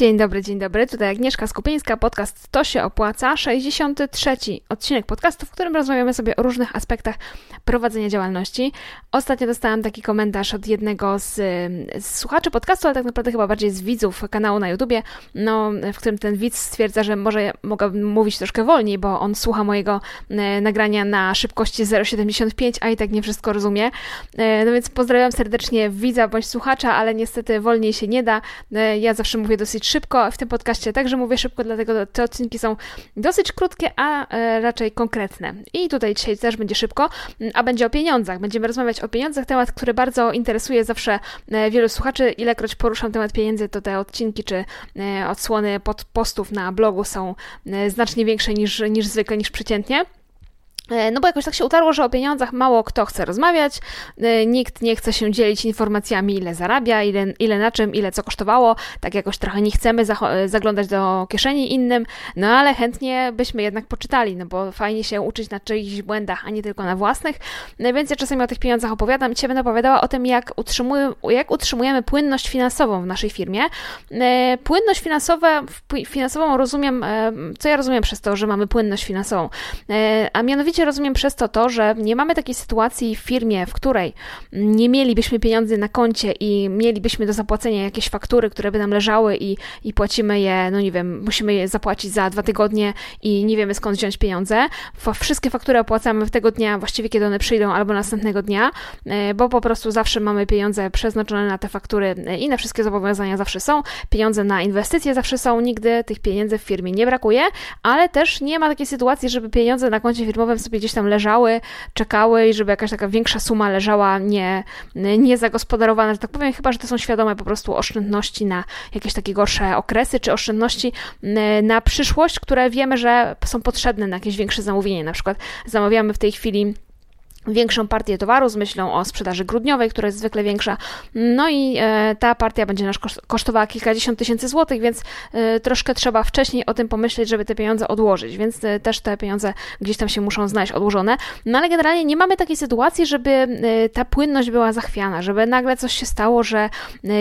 Dzień dobry, dzień dobry. Tutaj Agnieszka Skupieńska, podcast To się opłaca, 63 odcinek podcastu, w którym rozmawiamy sobie o różnych aspektach prowadzenia działalności. Ostatnio dostałam taki komentarz od jednego z, z słuchaczy podcastu, ale tak naprawdę chyba bardziej z widzów kanału na YouTubie, no, w którym ten widz stwierdza, że może mogę mówić troszkę wolniej, bo on słucha mojego e, nagrania na szybkości 0,75, a i tak nie wszystko rozumie. E, no więc pozdrawiam serdecznie widza bądź słuchacza, ale niestety wolniej się nie da. E, ja zawsze mówię dosyć szybko w tym podcaście, także mówię szybko, dlatego te odcinki są dosyć krótkie, a e, raczej konkretne. I tutaj dzisiaj też będzie szybko, a będzie o pieniądzach. Będziemy rozmawiać o pieniądzach, temat, który bardzo interesuje zawsze e, wielu słuchaczy. Ilekroć poruszam temat pieniędzy, to te odcinki czy e, odsłony pod postów na blogu są znacznie większe niż, niż zwykle, niż przeciętnie. E, no bo jakoś tak się utarło, że o pieniądzach mało kto chce rozmawiać, e, nikt nie chce się dzielić informacjami, ile zarabia, ile, ile na czym, ile co kosztowało, tak jakoś trochę nie chcemy e, zaglądać do kieszeni innym, no ale chętnie byśmy jednak poczytali, no bo fajnie się uczyć na czyichś błędach, a nie tylko na własnych. No więc ja czasami o tych pieniądzach opowiadam. Dzisiaj będę opowiadała o tym, jak, utrzymuj, jak utrzymujemy płynność finansową w naszej firmie. Płynność finansowa, finansową rozumiem, co ja rozumiem przez to, że mamy płynność finansową, a mianowicie Mianowicie rozumiem przez to to, że nie mamy takiej sytuacji w firmie, w której nie mielibyśmy pieniędzy na koncie i mielibyśmy do zapłacenia jakieś faktury, które by nam leżały i, i płacimy je, no nie wiem, musimy je zapłacić za dwa tygodnie i nie wiemy skąd wziąć pieniądze. Wszystkie faktury opłacamy w tego dnia, właściwie kiedy one przyjdą, albo następnego dnia, e, bo po prostu zawsze mamy pieniądze przeznaczone na te faktury e, i na wszystkie zobowiązania zawsze są. Pieniądze na inwestycje zawsze są, nigdy tych pieniędzy w firmie nie brakuje, ale też nie ma takiej sytuacji, żeby pieniądze na koncie firmowym sobie gdzieś tam leżały, czekały i żeby jakaś taka większa suma leżała nie, nie zagospodarowana, że tak powiem, chyba, że to są świadome po prostu oszczędności na jakieś takie gorsze okresy, czy oszczędności na przyszłość, które wiemy, że są potrzebne na jakieś większe zamówienie. Na przykład zamawiamy w tej chwili większą partię towaru z myślą o sprzedaży grudniowej, która jest zwykle większa. No i e, ta partia będzie nas kosztowała kilkadziesiąt tysięcy złotych, więc e, troszkę trzeba wcześniej o tym pomyśleć, żeby te pieniądze odłożyć, więc e, też te pieniądze gdzieś tam się muszą znaleźć odłożone. No ale generalnie nie mamy takiej sytuacji, żeby ta płynność była zachwiana, żeby nagle coś się stało, że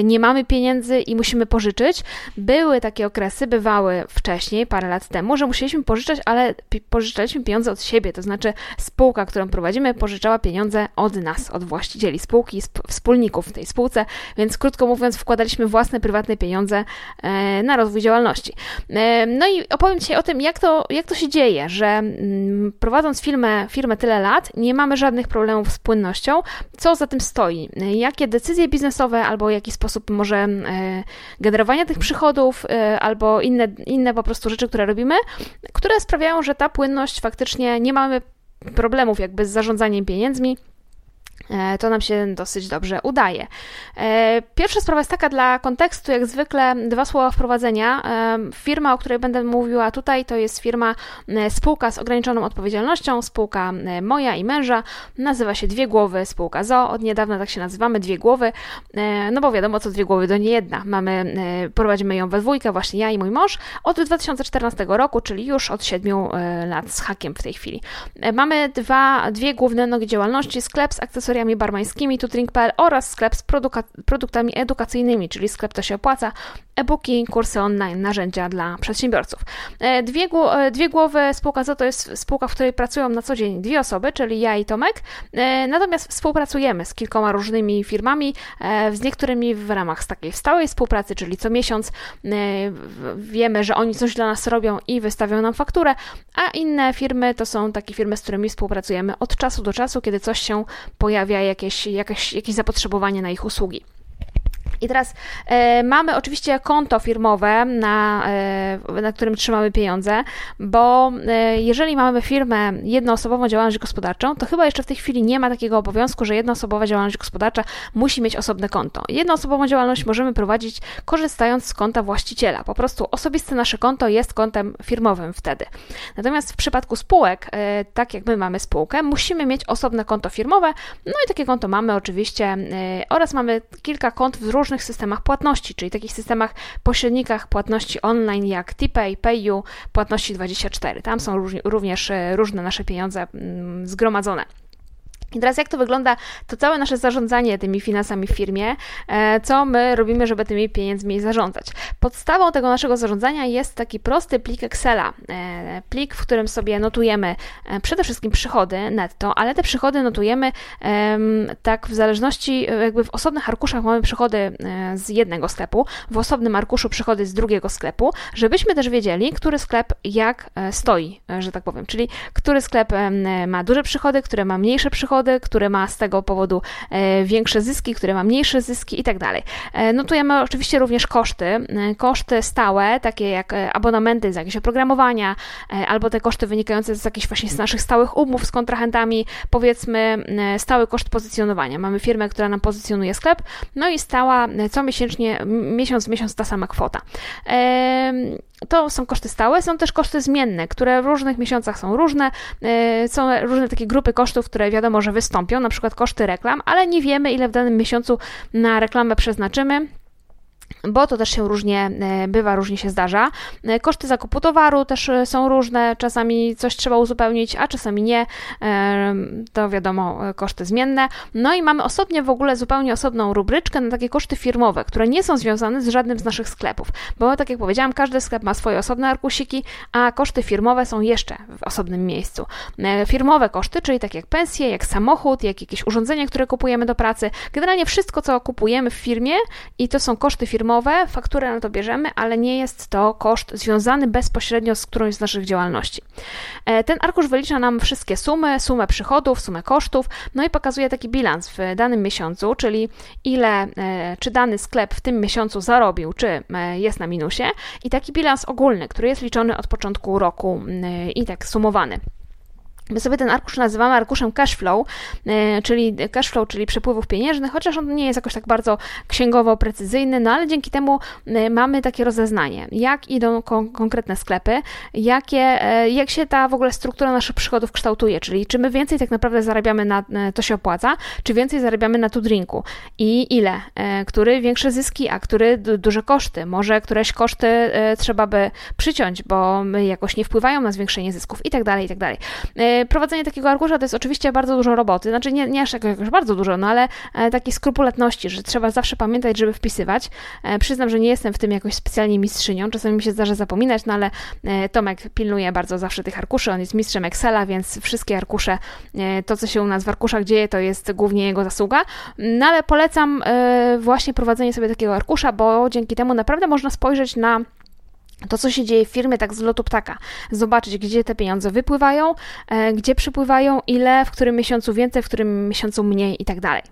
nie mamy pieniędzy i musimy pożyczyć. Były takie okresy, bywały wcześniej, parę lat temu, że musieliśmy pożyczać, ale pożyczaliśmy pieniądze od siebie, to znaczy spółka, którą prowadzimy, pożyczała pieniądze od nas, od właścicieli spółki, wspólników w tej spółce, więc krótko mówiąc, wkładaliśmy własne prywatne pieniądze e, na rozwój działalności. E, no i opowiem Ci o tym, jak to, jak to się dzieje, że mm, prowadząc firmę, firmę tyle lat, nie mamy żadnych problemów z płynnością. Co za tym stoi? Jakie decyzje biznesowe albo jaki sposób może e, generowania tych przychodów albo inne, inne po prostu rzeczy, które robimy, które sprawiają, że ta płynność faktycznie nie mamy problemów jakby z zarządzaniem pieniędzmi. E, to nam się dosyć dobrze udaje. E, pierwsza sprawa jest taka dla kontekstu, jak zwykle dwa słowa wprowadzenia. E, firma, o której będę mówiła tutaj, to jest firma, spółka z ograniczoną odpowiedzialnością, spółka moja i męża, nazywa się Dwie Głowy, spółka ZO, od niedawna tak się nazywamy, Dwie Głowy, no bo wiadomo, co Dwie Głowy to nie jedna. Mamy, prowadzimy ją we dwójkę, właśnie ja i mój mąż, od 2014 roku, czyli już od 7 lat z hakiem w tej chwili. Mamy dwa, dwie główne nogi działalności, sklep z akcesoriami akcesoriami barmańskimi tutrink.pl oraz sklep z produktami edukacyjnymi, czyli sklep to się opłaca, e-booki, kursy online, narzędzia dla przedsiębiorców. E, dwie, e, dwie głowy spółka ZO to jest spółka, w której pracują na co dzień dwie osoby, czyli ja i Tomek, e, natomiast współpracujemy z kilkoma różnymi firmami, z niektórymi w ramach takiej stałej współpracy, czyli co miesiąc wiemy, że oni coś dla nas robią i wystawią nam fakturę, a inne firmy to są takie firmy, z którymi współpracujemy od czasu do czasu, kiedy coś się pojawia, jakieś, jakieś, jakieś zapotrzebowanie na ich usługi. I teraz e, mamy oczywiście konto firmowe, na, e, na którym trzymamy pieniądze, bo e, jeżeli mamy firmę, jednoosobową działalność gospodarczą, to chyba jeszcze w tej chwili nie ma takiego obowiązku, że jednoosobowa działalność gospodarcza musi mieć osobne konto. Jednoosobową działalność możemy prowadzić korzystając z konta właściciela. Po prostu osobiste nasze konto jest kontem firmowym wtedy. Natomiast w przypadku spółek, e, tak jak my mamy spółkę, musimy mieć osobne konto firmowe, no i takie konto mamy oczywiście e, oraz mamy kilka kont w różnych różnych systemach płatności, czyli takich systemach pośrednikach płatności online jak TPay, PayU, Płatności24. Tam są również e, różne nasze pieniądze mm, zgromadzone. I teraz jak to wygląda, to całe nasze zarządzanie tymi finansami w firmie, e, co my robimy, żeby tymi pieniędzmi zarządzać. Podstawą tego naszego zarządzania jest taki prosty plik Excela, e, plik, w którym sobie notujemy e, przede wszystkim przychody netto, ale te przychody notujemy tak w zależności, jakby w osobnych arkuszach mamy przychody z jednego sklepu, w osobnym arkuszu przychody z drugiego sklepu, żebyśmy też wiedzieli, który sklep jak stoi, że tak powiem, czyli który sklep ma duże przychody, który ma mniejsze przychody, przychody, który ma z tego powodu e, większe zyski, który ma mniejsze zyski i tak dalej. E, notujemy oczywiście również koszty, e, koszty stałe, takie jak abonamenty za jakieś oprogramowania, albo te koszty wynikające z jakichś właśnie z naszych stałych umów z kontrahentami, powiedzmy stały koszt pozycjonowania. Mamy firmę, która nam pozycjonuje sklep, no i stała co miesięcznie, miesiąc w miesiąc ta sama kwota. To są koszty stałe, są też koszty zmienne, które w różnych miesiącach są różne. Są różne takie grupy kosztów, które wiadomo, że wystąpią, na przykład koszty reklam, ale nie wiemy, ile w danym miesiącu na reklamę przeznaczymy bo to też się różnie e, bywa, różnie się zdarza. E, koszty zakupu towaru też e, są różne, czasami coś trzeba uzupełnić, a czasami nie. To wiadomo, koszty zmienne. No i mamy osobnie w ogóle zupełnie osobną rubryczkę na takie koszty firmowe, które nie są związane z żadnym z naszych sklepów, bo tak jak powiedziałam, każdy sklep ma swoje osobne arkusiki, a koszty firmowe są jeszcze w osobnym miejscu. Firmowe koszty, czyli tak jak pensje, jak samochód, jak jakieś urządzenie, które kupujemy do pracy, generalnie wszystko, co kupujemy w firmie i to są koszty firmowe, fakturę na to bierzemy, ale nie jest to koszt związany bezpośrednio z którąś z naszych działalności. E, ten arkusz wylicza nam wszystkie sumy, sumę przychodów, sumę kosztów, no i pokazuje taki bilans w danym miesiącu, czyli ile, e, czy dany sklep w tym miesiącu zarobił, czy e, jest na minusie i taki bilans ogólny, który jest liczony od początku roku i tak sumowany. My sobie ten arkusz nazywamy arkuszem cashflow, e, czyli cashflow, czyli przepływów pieniężnych, chociaż on nie jest jakoś tak bardzo księgowo precyzyjny, no ale dzięki temu e, mamy takie rozeznanie, jak idą kon konkretne sklepy, jakie, e, jak się ta w ogóle struktura naszych przychodów kształtuje, czyli czy my więcej tak naprawdę zarabiamy na, to się opłaca, czy więcej zarabiamy na tu drinku i ile, który większe zyski, a który duże koszty, może któreś koszty trzeba by przyciąć, bo jakoś nie wpływają na zwiększenie zysków i tak dalej, i tak dalej prowadzenie takiego arkusza to jest oczywiście bardzo dużo roboty, znaczy nie, nie aż jakoś bardzo dużo, no ale e, takiej skrupulatności, że trzeba zawsze pamiętać, żeby wpisywać. E, przyznam, że nie jestem w tym jakoś specjalnie mistrzynią, czasami mi się zdarza zapominać, no ale e, Tomek pilnuje bardzo zawsze tych arkuszy, on jest mistrzem Excela, więc wszystkie arkusze, to co się u nas w arkuszach dzieje, to jest głównie jego zasługa, no ale polecam właśnie prowadzenie sobie takiego arkusza, bo dzięki temu naprawdę można spojrzeć na to, co się dzieje w firmie, tak z lotu ptaka. Zobaczyć, gdzie te pieniądze wypływają, e, gdzie przypływają, ile, w którym miesiącu więcej, w którym miesiącu mniej i tak dalej.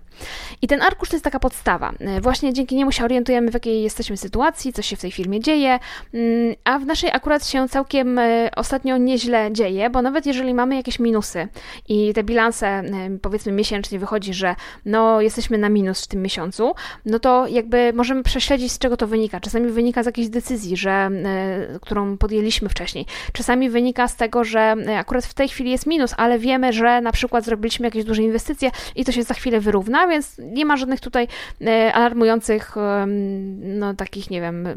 I ten arkusz to jest taka podstawa. E, właśnie dzięki niemu się orientujemy, w jakiej jesteśmy sytuacji, co się w tej firmie dzieje, mm, a w naszej akurat się całkiem e, ostatnio nieźle dzieje, bo nawet jeżeli mamy jakieś minusy i te bilanse, e, powiedzmy miesięcznie wychodzi, że no jesteśmy na minus w tym miesiącu, no to jakby możemy prześledzić, z czego to wynika. Czasami wynika z jakiejś decyzji, że, którą podjęliśmy wcześniej. Czasami wynika z tego, że akurat w tej chwili jest minus, ale wiemy, że na przykład zrobiliśmy jakieś duże inwestycje i to się za chwilę wyrówna, więc nie ma żadnych tutaj e, alarmujących, no takich, nie wiem,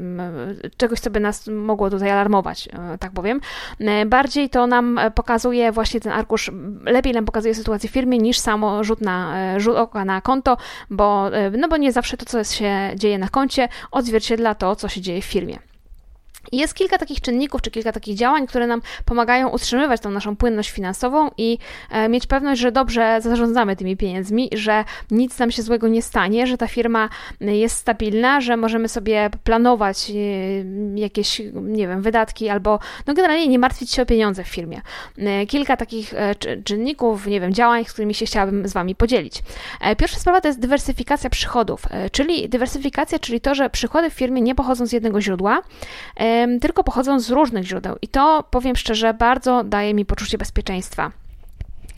czegoś, co by nas mogło tutaj alarmować, e, tak powiem. E, bardziej to nam pokazuje właśnie ten arkusz, lepiej nam pokazuje sytuację w firmie niż samo rzut, na, rzut oka na konto, bo, no bo nie zawsze to, co się dzieje na koncie, odzwierciedla to, co się dzieje w firmie. Jest kilka takich czynników, czy kilka takich działań, które nam pomagają utrzymywać tą naszą płynność finansową i e, mieć pewność, że dobrze zarządzamy tymi pieniędzmi, że nic nam się złego nie stanie, że ta firma jest stabilna, że możemy sobie planować e, jakieś, nie wiem, wydatki albo no generalnie nie martwić się o pieniądze w firmie. E, kilka takich czynników, nie wiem, działań, z którymi się chciałabym z Wami podzielić. Pierwsza sprawa to jest dywersyfikacja przychodów, czyli dywersyfikacja, czyli to, że przychody w firmie nie pochodzą z jednego źródła, tylko pochodzą z różnych źródeł. I to, powiem szczerze, bardzo daje mi poczucie bezpieczeństwa.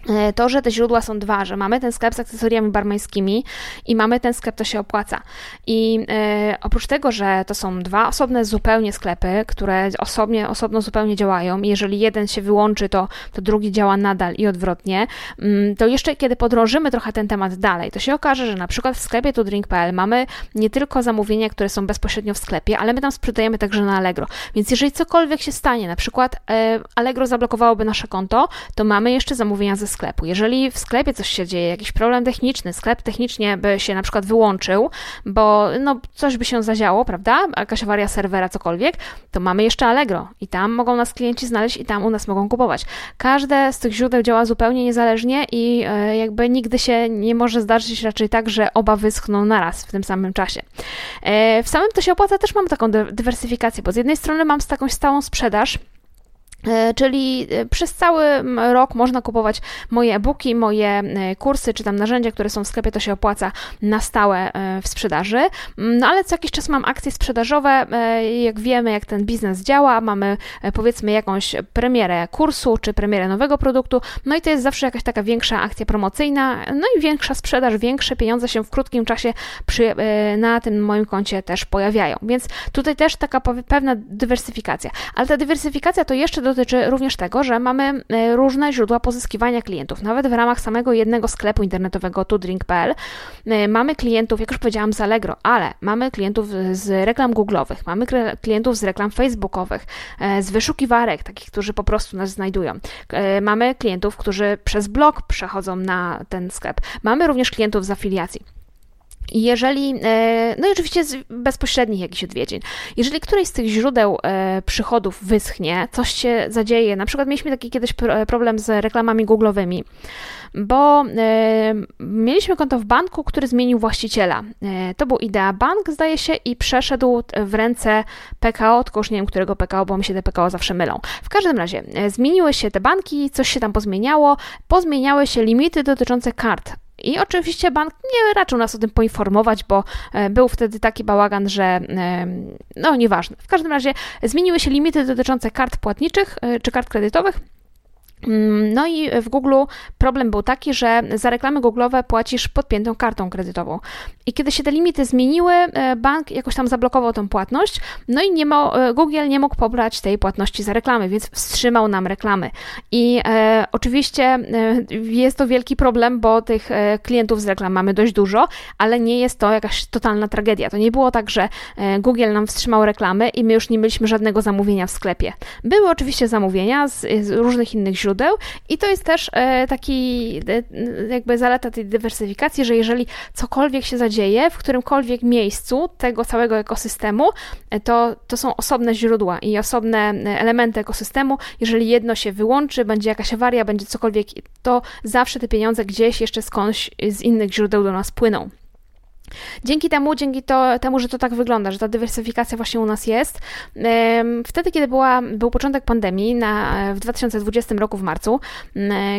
E, to, że te źródła są dwa, że mamy ten sklep z akcesoriami barmańskimi i mamy ten sklep, to się opłaca. I e, oprócz tego, że to są dwa osobne zupełnie sklepy, które osobnie, osobno zupełnie działają, jeżeli jeden się wyłączy, to, to drugi działa nadal i odwrotnie, mm, to jeszcze kiedy podrążymy trochę ten temat dalej, to się okaże, że na przykład w sklepie tudrink.pl mamy nie tylko zamówienia, które są bezpośrednio w sklepie, ale my tam sprzedajemy także na Allegro. Więc jeżeli cokolwiek się stanie, na przykład e, Allegro zablokowałoby nasze konto, to mamy jeszcze zamówienia ze sklepu. Jeżeli w sklepie coś się dzieje, jakiś problem techniczny, sklep technicznie by się na przykład wyłączył, bo no, coś by się zadziało, prawda? Jakaś awaria serwera, cokolwiek, to mamy jeszcze Allegro i tam mogą nas klienci znaleźć i tam u nas mogą kupować. Każde z tych źródeł działa zupełnie niezależnie i e, jakby nigdy się nie może zdarzyć raczej tak, że oba wyschną naraz w tym samym czasie. E, w samym to się opłaca też mam taką dywersyfikację, bo z jednej strony mam taką stałą sprzedaż, czyli e, przez cały rok można kupować moje e-booki, moje e, kursy, czy tam narzędzia, które są w sklepie, to się opłaca na stałe w sprzedaży. No ale co jakiś czas mam akcje sprzedażowe, jak wiemy, jak ten biznes działa, mamy powiedzmy jakąś premierę kursu, czy premierę nowego produktu, no i to jest zawsze jakaś taka większa akcja promocyjna, no i większa sprzedaż, większe pieniądze się w krótkim czasie przy, na tym moim koncie też pojawiają. Więc tutaj też taka pewna dywersyfikacja. Ale ta dywersyfikacja to jeszcze do dotyczy również tego, że mamy e, różne źródła pozyskiwania klientów. Nawet w ramach samego jednego sklepu internetowego tudrink.pl e, mamy klientów, jak już powiedziałam, z Allegro, ale mamy klientów z reklam google'owych, mamy klientów z reklam facebookowych, e, z wyszukiwarek, takich, którzy po prostu nas znajdują. Mamy klientów, którzy przez blog przechodzą na ten sklep. Mamy również klientów z afiliacji. Jeżeli, e, no i oczywiście z bezpośrednich jakichś odwiedzin. Jeżeli któreś z tych źródeł e, przychodów wyschnie, coś się zadzieje, na przykład mieliśmy taki kiedyś problem z reklamami google'owymi, bo e, mieliśmy konto w banku, który zmienił właściciela. To był Idea Bank, zdaje się, i przeszedł w ręce PKO, tylko już nie wiem, którego PKO, bo mi się te PKO zawsze mylą. W każdym razie, zmieniły się te banki, coś się tam pozmieniało, pozmieniały się limity dotyczące kart i oczywiście bank nie raczył nas o tym poinformować, bo e, był wtedy taki bałagan, że e, no nieważne. W każdym razie zmieniły się limity dotyczące kart płatniczych e, czy kart kredytowych. Mm, no i w Google problem był taki, że za reklamy Google'owe płacisz podpiętą kartą kredytową. I kiedy się te limity zmieniły, e, bank jakoś tam zablokował tą płatność, no i nie mo, e, Google nie mógł pobrać tej płatności za reklamy, więc wstrzymał nam reklamy. I e, oczywiście e, jest to wielki problem, bo tych e, klientów z reklam mamy dość dużo, ale nie jest to jakaś totalna tragedia. To nie było tak, że Google nam wstrzymał reklamy i my już nie mieliśmy żadnego zamówienia w sklepie. Były oczywiście zamówienia z, z różnych innych źródeł, źródeł i to jest też e, taki e, jakby zaleta tej dywersyfikacji, że jeżeli cokolwiek się zadzieje w którymkolwiek miejscu tego całego ekosystemu, e, to, to są osobne źródła i osobne elementy ekosystemu. Jeżeli jedno się wyłączy, będzie jakaś awaria, będzie cokolwiek, to zawsze te pieniądze gdzieś jeszcze skądś z innych źródeł do nas płyną. Dzięki temu, dzięki to, temu, że to tak wygląda, że ta dywersyfikacja właśnie u nas jest, wtedy, kiedy była, był początek pandemii na, w 2020 roku w marcu,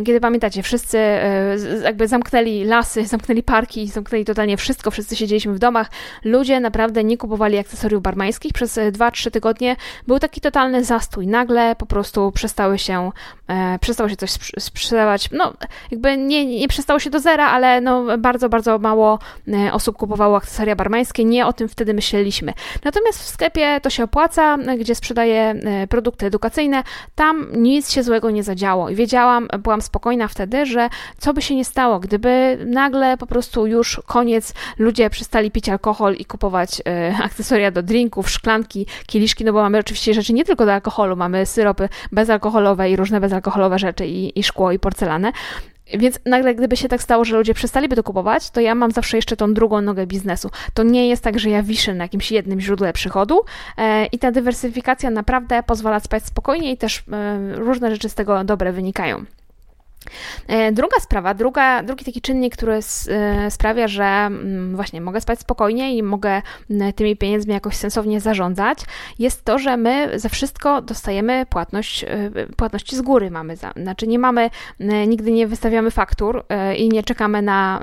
kiedy pamiętacie, wszyscy e, jakby zamknęli lasy, zamknęli parki, zamknęli totalnie wszystko, wszyscy siedzieliśmy w domach, ludzie naprawdę nie kupowali akcesoriów barmańskich, przez 2-3 tygodnie był taki totalny zastój, nagle po prostu przestały się, e, przestało się coś sprzedawać, no jakby nie, nie przestało się do zera, ale no bardzo, bardzo mało e, osób kupowało akcesoria barmańskie, nie o tym wtedy myśleliśmy. Natomiast w sklepie to się opłaca, gdzie sprzedaję e, produkty edukacyjne, tam nic się złego nie zadziało. I wiedziałam, byłam spokojna wtedy, że co by się nie stało, gdyby nagle po prostu już koniec, ludzie przestali pić alkohol i kupować akcesoria do drinków, szklanki, kieliszki, no bo mamy oczywiście rzeczy nie tylko do alkoholu, mamy syropy bezalkoholowe i różne bezalkoholowe rzeczy i, i szkło i porcelanę, więc nagle, gdyby się tak stało, że ludzie przestaliby to kupować, to ja mam zawsze jeszcze tą drugą nogę biznesu. To nie jest tak, że ja wiszę na jakimś jednym źródle przychodu e, i ta dywersyfikacja naprawdę pozwala spać spokojnie i też e, różne rzeczy z tego dobre wynikają. E, druga sprawa, druga, drugi taki czynnik, który e, sprawia, że mm, właśnie mogę spać spokojnie i mogę tymi pieniędzmi jakoś sensownie zarządzać, jest to, że my za wszystko dostajemy płatność, e, płatności z góry mamy, za, znaczy nie mamy, nigdy nie wystawiamy faktur i nie czekamy na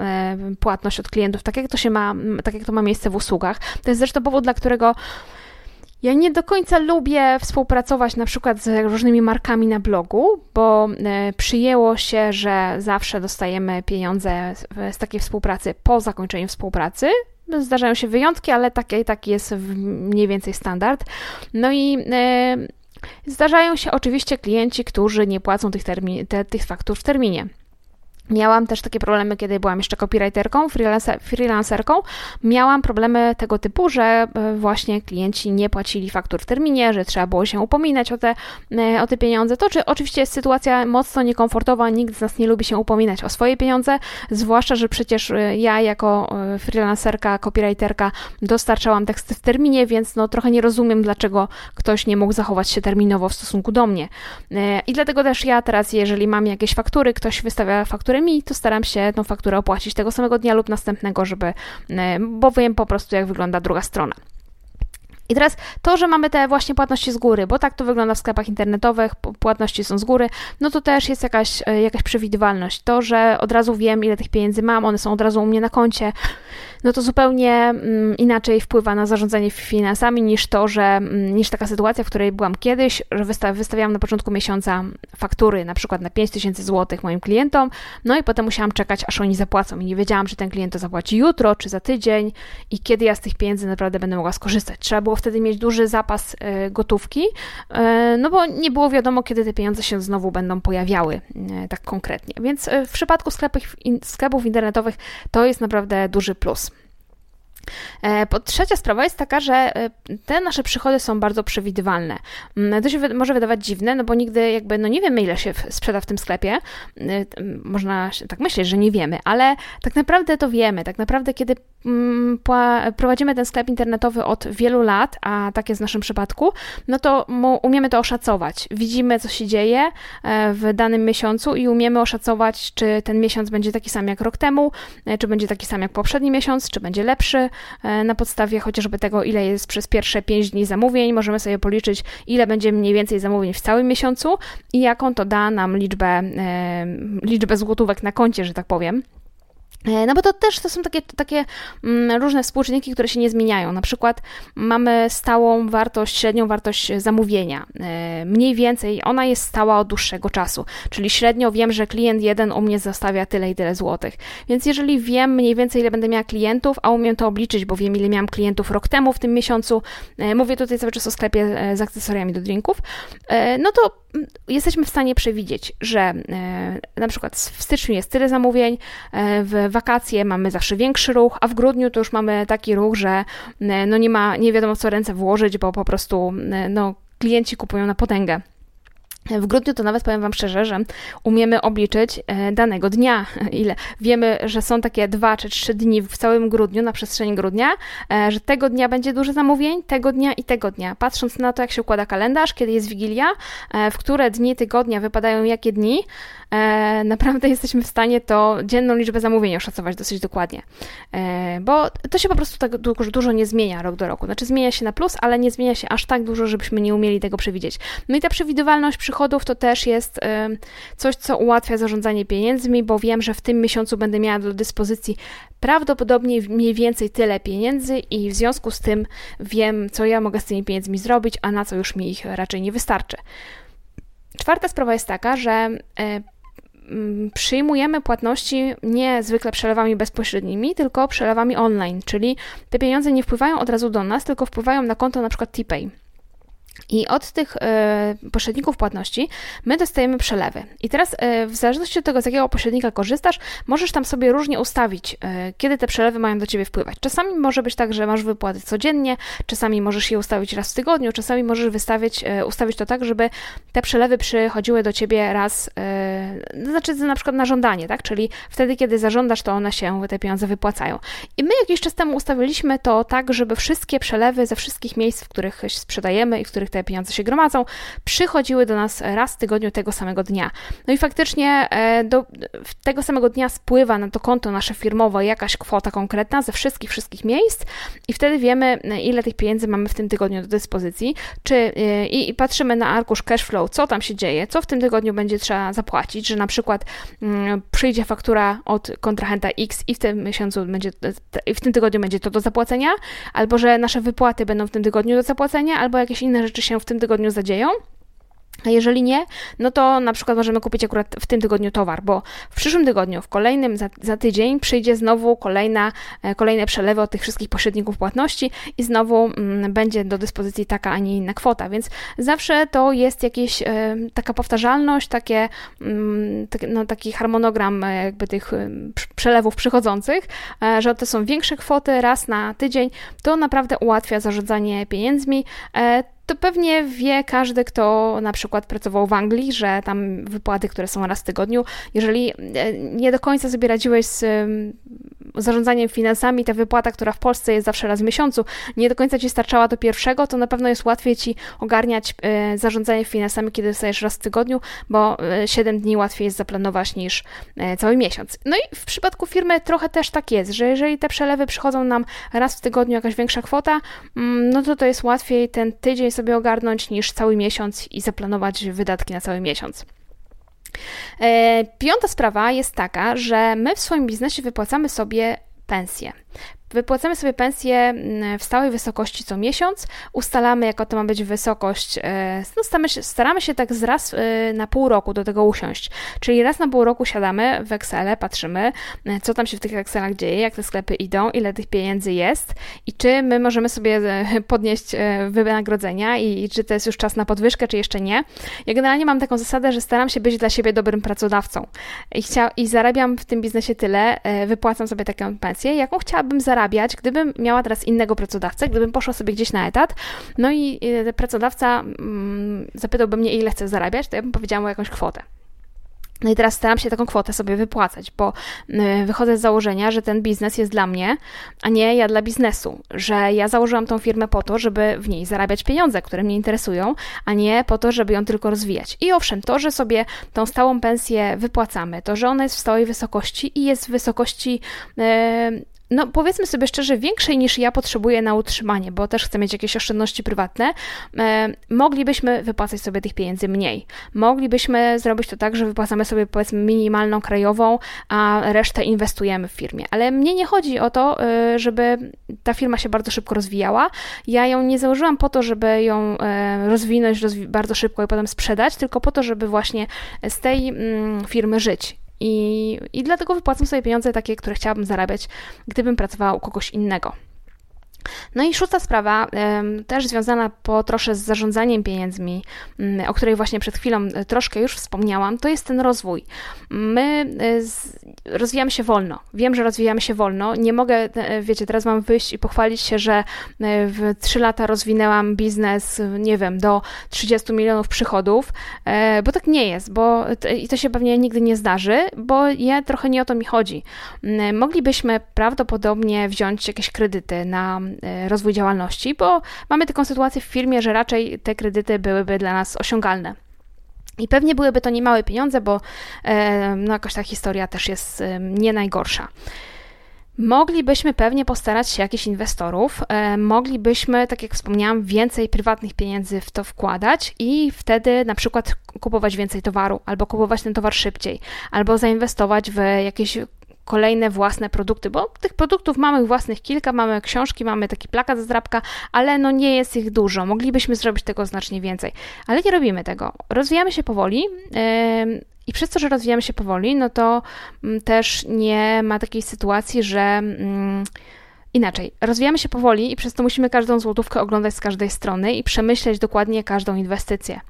płatność od klientów, tak jak to się ma, tak jak to ma miejsce w usługach. To jest zresztą powód, dla którego ja nie do końca lubię współpracować na przykład z różnymi markami na blogu, bo e, przyjęło się, że zawsze dostajemy pieniądze z takiej współpracy po zakończeniu współpracy. Zdarzają się wyjątki, ale taki, taki jest mniej więcej standard. No i e, zdarzają się oczywiście klienci, którzy nie płacą tych, te, tych faktur w terminie. Miałam też takie problemy, kiedy byłam jeszcze copywriterką, freelancerką. Miałam problemy tego typu, że e, właśnie klienci nie płacili faktur w terminie, że trzeba było się upominać o te, e, o te pieniądze. To czy oczywiście jest sytuacja mocno niekomfortowa, nikt z nas nie lubi się upominać o swoje pieniądze, zwłaszcza, że przecież e, ja jako freelancerka, copywriterka dostarczałam teksty w terminie, więc no trochę nie rozumiem, dlaczego ktoś nie mógł zachować się terminowo w stosunku do mnie. I dlatego też ja teraz, jeżeli mam jakieś faktury, ktoś wystawia fakturę mi, to staram się tą fakturę opłacić tego samego dnia lub następnego, żeby, e, bo wiem po prostu, jak wygląda druga strona. I teraz to, że mamy te właśnie płatności z góry, bo tak to wygląda w sklepach internetowych, płatności są z góry, no to też jest jakaś, e, jakaś przewidywalność. To, że od razu wiem, ile tych pieniędzy mam, one są od razu u mnie na koncie, no to zupełnie mm, inaczej wpływa na zarządzanie finansami niż to, że mm, niż taka sytuacja, w której byłam kiedyś, że wystawiałam na początku miesiąca faktury na przykład na 5000 zł moim klientom, no i potem musiałam czekać, aż oni zapłacą i nie wiedziałam, czy ten klient to zapłaci jutro, czy za tydzień i kiedy ja z tych pieniędzy naprawdę będę mogła skorzystać. Trzeba było wtedy mieć duży zapas e, gotówki, e, no bo nie było wiadomo, kiedy te pieniądze się znowu będą pojawiały e, tak konkretnie. Więc w przypadku sklepów, internetowych to jest naprawdę duży plus. Trzecia sprawa jest taka, że te nasze przychody są bardzo przewidywalne. Mm, to się może wydawać dziwne, no bo nigdy jakby, no nie wiemy ile się sprzeda w tym sklepie. Można tak myśleć, że nie wiemy, ale tak naprawdę to wiemy. Tak naprawdę kiedy prowadzimy ten sklep internetowy od wielu lat, a tak jest w naszym przypadku, no to umiemy to oszacować. Widzimy, co się dzieje w danym miesiącu i umiemy oszacować, czy ten miesiąc będzie taki sam jak rok temu, czy będzie taki sam jak poprzedni miesiąc, czy będzie lepszy, E, na podstawie chociażby tego, ile jest przez pierwsze 5 dni zamówień, możemy sobie policzyć, ile będzie mniej więcej zamówień w całym miesiącu i jaką to da nam liczbę, e, liczbę złotówek na koncie, że tak powiem. E, no bo to też to są takie, takie mm, różne współczynniki, które się nie zmieniają. Na przykład mamy stałą wartość, średnią wartość zamówienia. E, mniej więcej ona jest stała od dłuższego czasu, czyli średnio wiem, że klient jeden u mnie zostawia tyle i tyle złotych. Więc jeżeli wiem mniej więcej, ile będę miała klientów, a umiem to obliczyć, bo wiem, ile miałam klientów rok temu w tym miesiącu, e, mówię tutaj cały czas o sklepie z akcesoriami do drinków, no to jesteśmy w stanie przewidzieć, że na przykład w styczniu jest tyle zamówień, e, wakacje mamy zawsze większy ruch, a w grudniu to już mamy taki ruch, że e, no nie ma, nie wiadomo co ręce włożyć, bo po prostu no, klienci kupują na potęgę. W grudniu to nawet powiem Wam szczerze, że umiemy obliczyć e, danego dnia, ile. Wiemy, że są takie dwa czy trzy dni w całym grudniu, na przestrzeni grudnia, e, że tego dnia będzie dużo zamówień, tego dnia i tego dnia. Patrząc na to, jak się układa kalendarz, kiedy jest Wigilia, e, w które dni tygodnia wypadają jakie dni, naprawdę jesteśmy w stanie to dzienną liczbę zamówień oszacować dosyć dokładnie. Bo to się po prostu tak dużo nie zmienia rok do roku. Znaczy zmienia się na plus, ale nie zmienia się aż tak dużo, żebyśmy nie umieli tego przewidzieć. No i ta przewidywalność przy to też jest coś, co ułatwia zarządzanie pieniędzmi, bo wiem, że w tym miesiącu będę miała do dyspozycji prawdopodobnie mniej więcej tyle pieniędzy i w związku z tym wiem, co ja mogę z tymi pieniędzmi zrobić, a na co już mi ich raczej nie wystarczy. Czwarta sprawa jest taka, że e, przyjmujemy płatności nie zwykle przelewami bezpośrednimi, tylko przelewami online, czyli te pieniądze nie wpływają od razu do nas, tylko wpływają na konto na przykład. I od tych e, pośredników płatności my dostajemy przelewy. I teraz, e, w zależności od tego, z jakiego pośrednika korzystasz, możesz tam sobie różnie ustawić, e, kiedy te przelewy mają do ciebie wpływać. Czasami może być tak, że masz wypłaty codziennie, czasami możesz je ustawić raz w tygodniu, czasami możesz wystawić, ustawić to tak, żeby te przelewy przychodziły do ciebie raz, znaczy na przykład na żądanie, tak? Czyli wtedy, kiedy zażądasz, to one się, te pieniądze wypłacają. I my jakiś czas temu ustawiliśmy to tak, żeby wszystkie przelewy ze wszystkich miejsc, w których sprzedajemy i w których te pieniądze się gromadzą, przychodziły do nas raz w tygodniu tego samego dnia. No i faktycznie e, do tego samego dnia spływa na to konto nasze firmowe jakaś kwota konkretna ze wszystkich, wszystkich miejsc i wtedy wiemy, ile tych pieniędzy mamy w tym tygodniu do dyspozycji, czy e, i, i patrzymy na arkusz cashflow, co tam się dzieje, co w tym tygodniu będzie trzeba zapłacić, że na przykład mm, przyjdzie faktura od kontrahenta X i w tym miesiącu będzie, w tym tygodniu będzie to do zapłacenia, albo że nasze wypłaty będą w tym tygodniu do zapłacenia, albo jakieś inne rzeczy się w tym tygodniu zadzieją. A jeżeli nie, no to na przykład możemy kupić akurat w tym tygodniu towar, bo w przyszłym tygodniu, w kolejnym za, za tydzień przyjdzie znowu kolejna, e, kolejne przelewy od tych wszystkich pośredników płatności i znowu mm, będzie do dyspozycji taka, a nie inna kwota, więc zawsze to jest jakieś e, taka powtarzalność, takie, mm, tak, no, taki harmonogram e, jakby tych przelewów przychodzących, że to są większe kwoty raz na tydzień, to naprawdę ułatwia zarządzanie pieniędzmi. To pewnie wie każdy, kto na przykład pracował w Anglii, że tam wypłaty, które są raz w tygodniu, jeżeli e, nie do końca sobie radziłeś z zarządzaniem finansami, ta wypłata, która w Polsce jest zawsze raz w miesiącu, nie do końca ci starczała do pierwszego, to na pewno jest łatwiej ci ogarniać e, zarządzanie finansami, kiedy dostajesz raz w tygodniu, bo 7 e, dni łatwiej jest zaplanować niż cały miesiąc. No i w przypadku firmy trochę też tak jest, że jeżeli te przelewy przychodzą nam raz w tygodniu, jakaś większa kwota, mm, no to to jest łatwiej ten tydzień sobie ogarnąć niż cały miesiąc i zaplanować wydatki na cały miesiąc. E, piąta sprawa jest taka, że my w swoim biznesie wypłacamy sobie pensję. Wypłacamy sobie pensję mm, w stałej wysokości co miesiąc, ustalamy, jaka to ma być wysokość. E, no, staramy, się, staramy się tak z raz e, na pół roku do tego usiąść. Czyli raz na pół roku siadamy w Excel, patrzymy, e, co tam się w tych Excelach dzieje, jak te sklepy idą, ile tych pieniędzy jest i czy my możemy sobie podnieść wynagrodzenia i, i czy to jest już czas na podwyżkę, czy jeszcze nie. Ja generalnie mam taką zasadę, że staram się być dla siebie dobrym pracodawcą i, chcia, i zarabiam w tym biznesie tyle, wypłacam sobie taką pensję, jaką chciałabym zarabiać zarabiać, gdybym miała teraz innego pracodawcę, gdybym poszła sobie gdzieś na etat, no i pracodawca mm, zapytałby mnie, ile chcę zarabiać, to ja bym powiedziała mu jakąś kwotę. No i teraz staram się taką kwotę sobie wypłacać, bo y, wychodzę z założenia, że ten biznes jest dla mnie, a nie ja dla biznesu. Że ja założyłam tą firmę po to, żeby w niej zarabiać pieniądze, które mnie interesują, a nie po to, żeby ją tylko rozwijać. I owszem, to, że sobie tą stałą pensję wypłacamy, to, że ona jest w stałej wysokości i jest w wysokości y, no powiedzmy sobie szczerze, większej niż ja potrzebuję na utrzymanie, bo też chcę mieć jakieś oszczędności prywatne, e, moglibyśmy wypłacać sobie tych pieniędzy mniej. Moglibyśmy zrobić to tak, że wypłacamy sobie powiedzmy minimalną krajową, a resztę inwestujemy w firmie. Ale mnie nie chodzi o to, e, żeby ta firma się bardzo szybko rozwijała. Ja ją nie założyłam po to, żeby ją e, rozwinąć rozwi bardzo szybko i potem sprzedać, tylko po to, żeby właśnie z tej mm, firmy żyć. I, I dlatego wypłacam sobie pieniądze takie, które chciałabym zarabiać, gdybym pracowała u kogoś innego. No i szósta sprawa, też związana po trosze z zarządzaniem pieniędzmi, mm, o której właśnie przed chwilą e, troszkę już wspomniałam, to jest ten rozwój. My e, rozwijamy się wolno. Wiem, że rozwijamy się wolno. Nie mogę, e, wiecie, teraz mam wyjść i pochwalić się, że w trzy lata rozwinęłam biznes, nie wiem, do 30 milionów przychodów, bo tak nie jest, bo i to się pewnie nigdy nie zdarzy, bo ja trochę nie o to mi chodzi. Moglibyśmy prawdopodobnie wziąć jakieś kredyty na rozwój działalności, bo mamy taką sytuację w firmie, że raczej te kredyty byłyby dla nas osiągalne. I pewnie byłyby to niemałe pieniądze, bo e, no jakoś ta historia też jest e, nie najgorsza. Moglibyśmy pewnie postarać się jakichś inwestorów, moglibyśmy, tak jak wspomniałam, więcej prywatnych pieniędzy w to wkładać i wtedy na przykład kupować więcej towaru, albo kupować ten towar szybciej, albo zainwestować w jakieś kolejne własne produkty, bo tych produktów mamy własnych kilka, mamy książki, mamy taki plakat z drapka, ale no nie jest ich dużo. Moglibyśmy zrobić tego znacznie więcej, ale nie robimy tego. Rozwijamy się powoli. Yy, i przez to, że rozwijamy się powoli, no to mm, też nie ma takiej sytuacji, że mm, inaczej, rozwijamy się powoli i przez to musimy każdą złotówkę oglądać z każdej strony i przemyśleć dokładnie każdą inwestycję.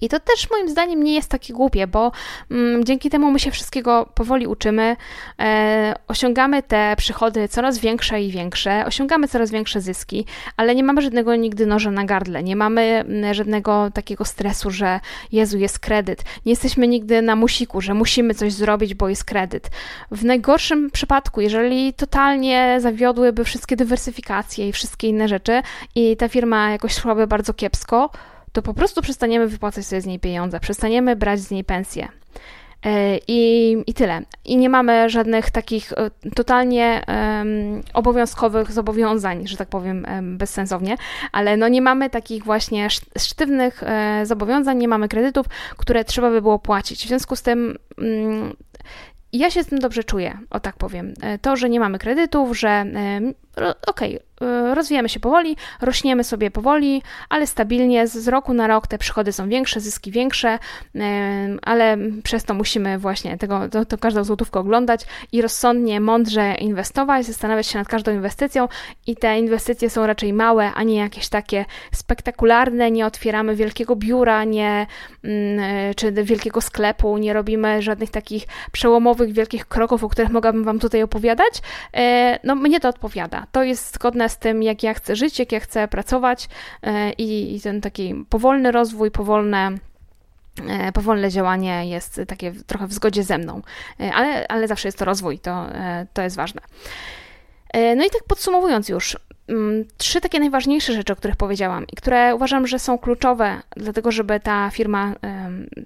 I to też moim zdaniem nie jest takie głupie, bo mm, dzięki temu my się wszystkiego powoli uczymy, e, osiągamy te przychody coraz większe i większe, osiągamy coraz większe zyski, ale nie mamy żadnego nigdy noża na gardle, nie mamy mm, żadnego takiego stresu, że Jezu, jest kredyt. Nie jesteśmy nigdy na musiku, że musimy coś zrobić, bo jest kredyt. W najgorszym przypadku, jeżeli totalnie zawiodłyby wszystkie dywersyfikacje i wszystkie inne rzeczy i ta firma jakoś szłaby bardzo kiepsko, to po prostu przestaniemy wypłacać sobie z niej pieniądze, przestaniemy brać z niej pensję. E, I, I tyle. I nie mamy żadnych takich e, totalnie um, obowiązkowych zobowiązań, że tak powiem um, bezsensownie, ale no nie mamy takich właśnie sztywnych um, zobowiązań, nie mamy kredytów, które trzeba by było płacić. W związku z tym mm, ja się z tym dobrze czuję, o tak powiem. To, że nie mamy kredytów, że okej, okay, rozwijamy się powoli, rośniemy sobie powoli, ale stabilnie, z roku na rok te przychody są większe, zyski większe, ale przez to musimy właśnie tego, to, to każdą złotówkę oglądać i rozsądnie, mądrze inwestować, zastanawiać się nad każdą inwestycją i te inwestycje są raczej małe, a nie jakieś takie spektakularne, nie otwieramy wielkiego biura, nie, mm, czy wielkiego sklepu, nie robimy żadnych takich przełomowych, wielkich kroków, o których mogłabym Wam tutaj opowiadać. E, no mnie to odpowiada. To jest zgodne z tym, jak ja chcę żyć, jak ja chcę pracować e, i, i ten taki powolny rozwój, powolne e, powolne działanie jest takie trochę w zgodzie ze mną, ale, ale zawsze jest to rozwój, to, to jest ważne. No i tak podsumowując już, trzy takie najważniejsze rzeczy, o których powiedziałam i które uważam, że są kluczowe, dlatego żeby ta firma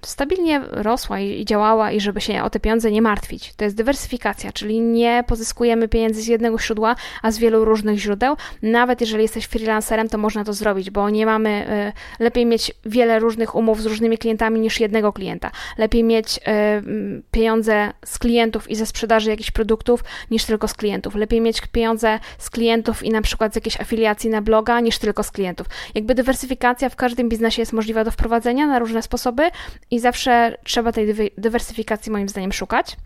stabilnie rosła i działała i żeby się o te pieniądze nie martwić. To jest dywersyfikacja, czyli nie pozyskujemy pieniędzy z jednego źródła, a z wielu różnych źródeł. Nawet jeżeli jesteś freelancerem, to można to zrobić, bo nie mamy, e, lepiej mieć wiele różnych umów z różnymi klientami niż jednego klienta. Lepiej mieć e, pieniądze z klientów i ze sprzedaży jakichś produktów niż tylko z klientów. Lepiej mieć pieniądze z klientów i na przykład przykład z jakiejś afiliacji na bloga, niż tylko z klientów. Jakby dywersyfikacja w każdym biznesie jest możliwa do wprowadzenia na różne sposoby i zawsze trzeba tej dywersyfikacji moim zdaniem szukać.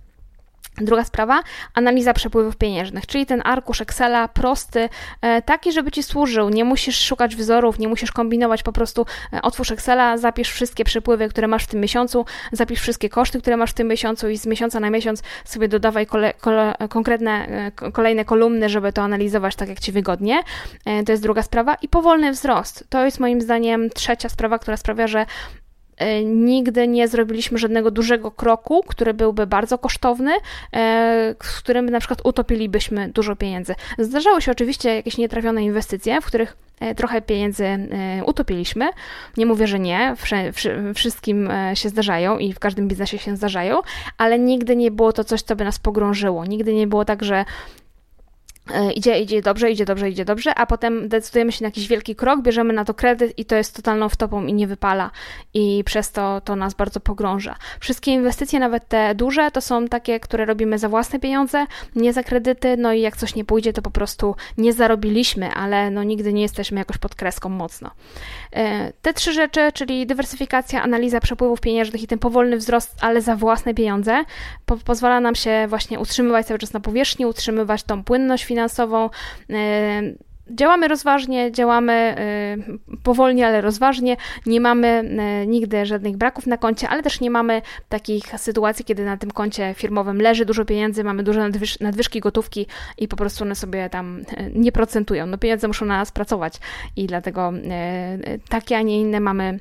Druga sprawa, analiza przepływów pieniężnych, czyli ten arkusz Excela prosty, e, taki, żeby Ci służył. Nie musisz szukać wzorów, nie musisz kombinować, po prostu e, otwórz Excela, zapisz wszystkie przepływy, które masz w tym miesiącu, zapisz wszystkie koszty, które masz w tym miesiącu i z miesiąca na miesiąc sobie dodawaj kole, kole, konkretne, e, kolejne kolumny, żeby to analizować tak, jak Ci wygodnie. To jest druga sprawa. I powolny wzrost. To jest moim zdaniem trzecia sprawa, która sprawia, że nigdy nie zrobiliśmy żadnego dużego kroku, który byłby bardzo kosztowny, e, w którym na przykład utopilibyśmy dużo pieniędzy. Zdarzały się oczywiście jakieś nietrafione inwestycje, w których e, trochę pieniędzy utopiliśmy. Nie mówię, że nie, wszystkim się zdarzają i w każdym biznesie się zdarzają, ale nigdy nie było to coś, co by nas pogrążyło. Nigdy nie było tak, że E, idzie, idzie dobrze, idzie dobrze, idzie dobrze, a potem decydujemy się na jakiś wielki krok, bierzemy na to kredyt i to jest totalną wtopą i nie wypala i przez to to nas bardzo pogrąża. Wszystkie inwestycje, nawet te duże, to są takie, które robimy za własne pieniądze, nie za kredyty, no i jak coś nie pójdzie, to po prostu nie zarobiliśmy, ale no nigdy nie jesteśmy jakoś pod kreską mocno. E, te trzy rzeczy, czyli dywersyfikacja, analiza przepływów pieniężnych i ten powolny wzrost, ale za własne pieniądze, po pozwala nam się właśnie utrzymywać cały czas na powierzchni, utrzymywać tą płynność finansową. E, działamy rozważnie, działamy e, powolnie, ale rozważnie. Nie mamy e, nigdy żadnych braków na koncie, ale też nie mamy takich sytuacji, kiedy na tym koncie firmowym leży dużo pieniędzy, mamy duże nadwyżki gotówki i po prostu one sobie tam nie procentują. No pieniądze muszą na nas pracować i dlatego takie, a nie inne mamy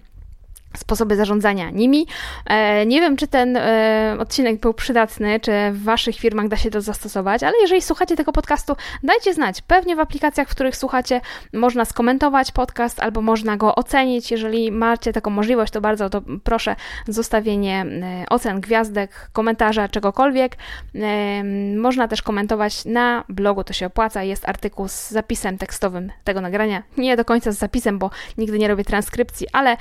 sposoby zarządzania nimi. E, nie wiem, czy ten e, odcinek był przydatny, czy w Waszych firmach da się to zastosować, ale jeżeli słuchacie tego podcastu, dajcie znać. Pewnie w aplikacjach, w których słuchacie, można skomentować podcast albo można go ocenić. Jeżeli macie taką możliwość, to bardzo to proszę zostawienie e, ocen, gwiazdek, komentarza, czegokolwiek. Można też komentować na blogu, to się opłaca. Jest artykuł z zapisem tekstowym tego nagrania. Nie do końca z zapisem, bo nigdy nie robię transkrypcji, ale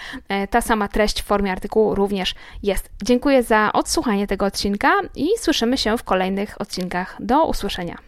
ta sama treść w formie artykułu również jest. Dziękuję za odsłuchanie tego odcinka i słyszymy się w kolejnych odcinkach. Do usłyszenia.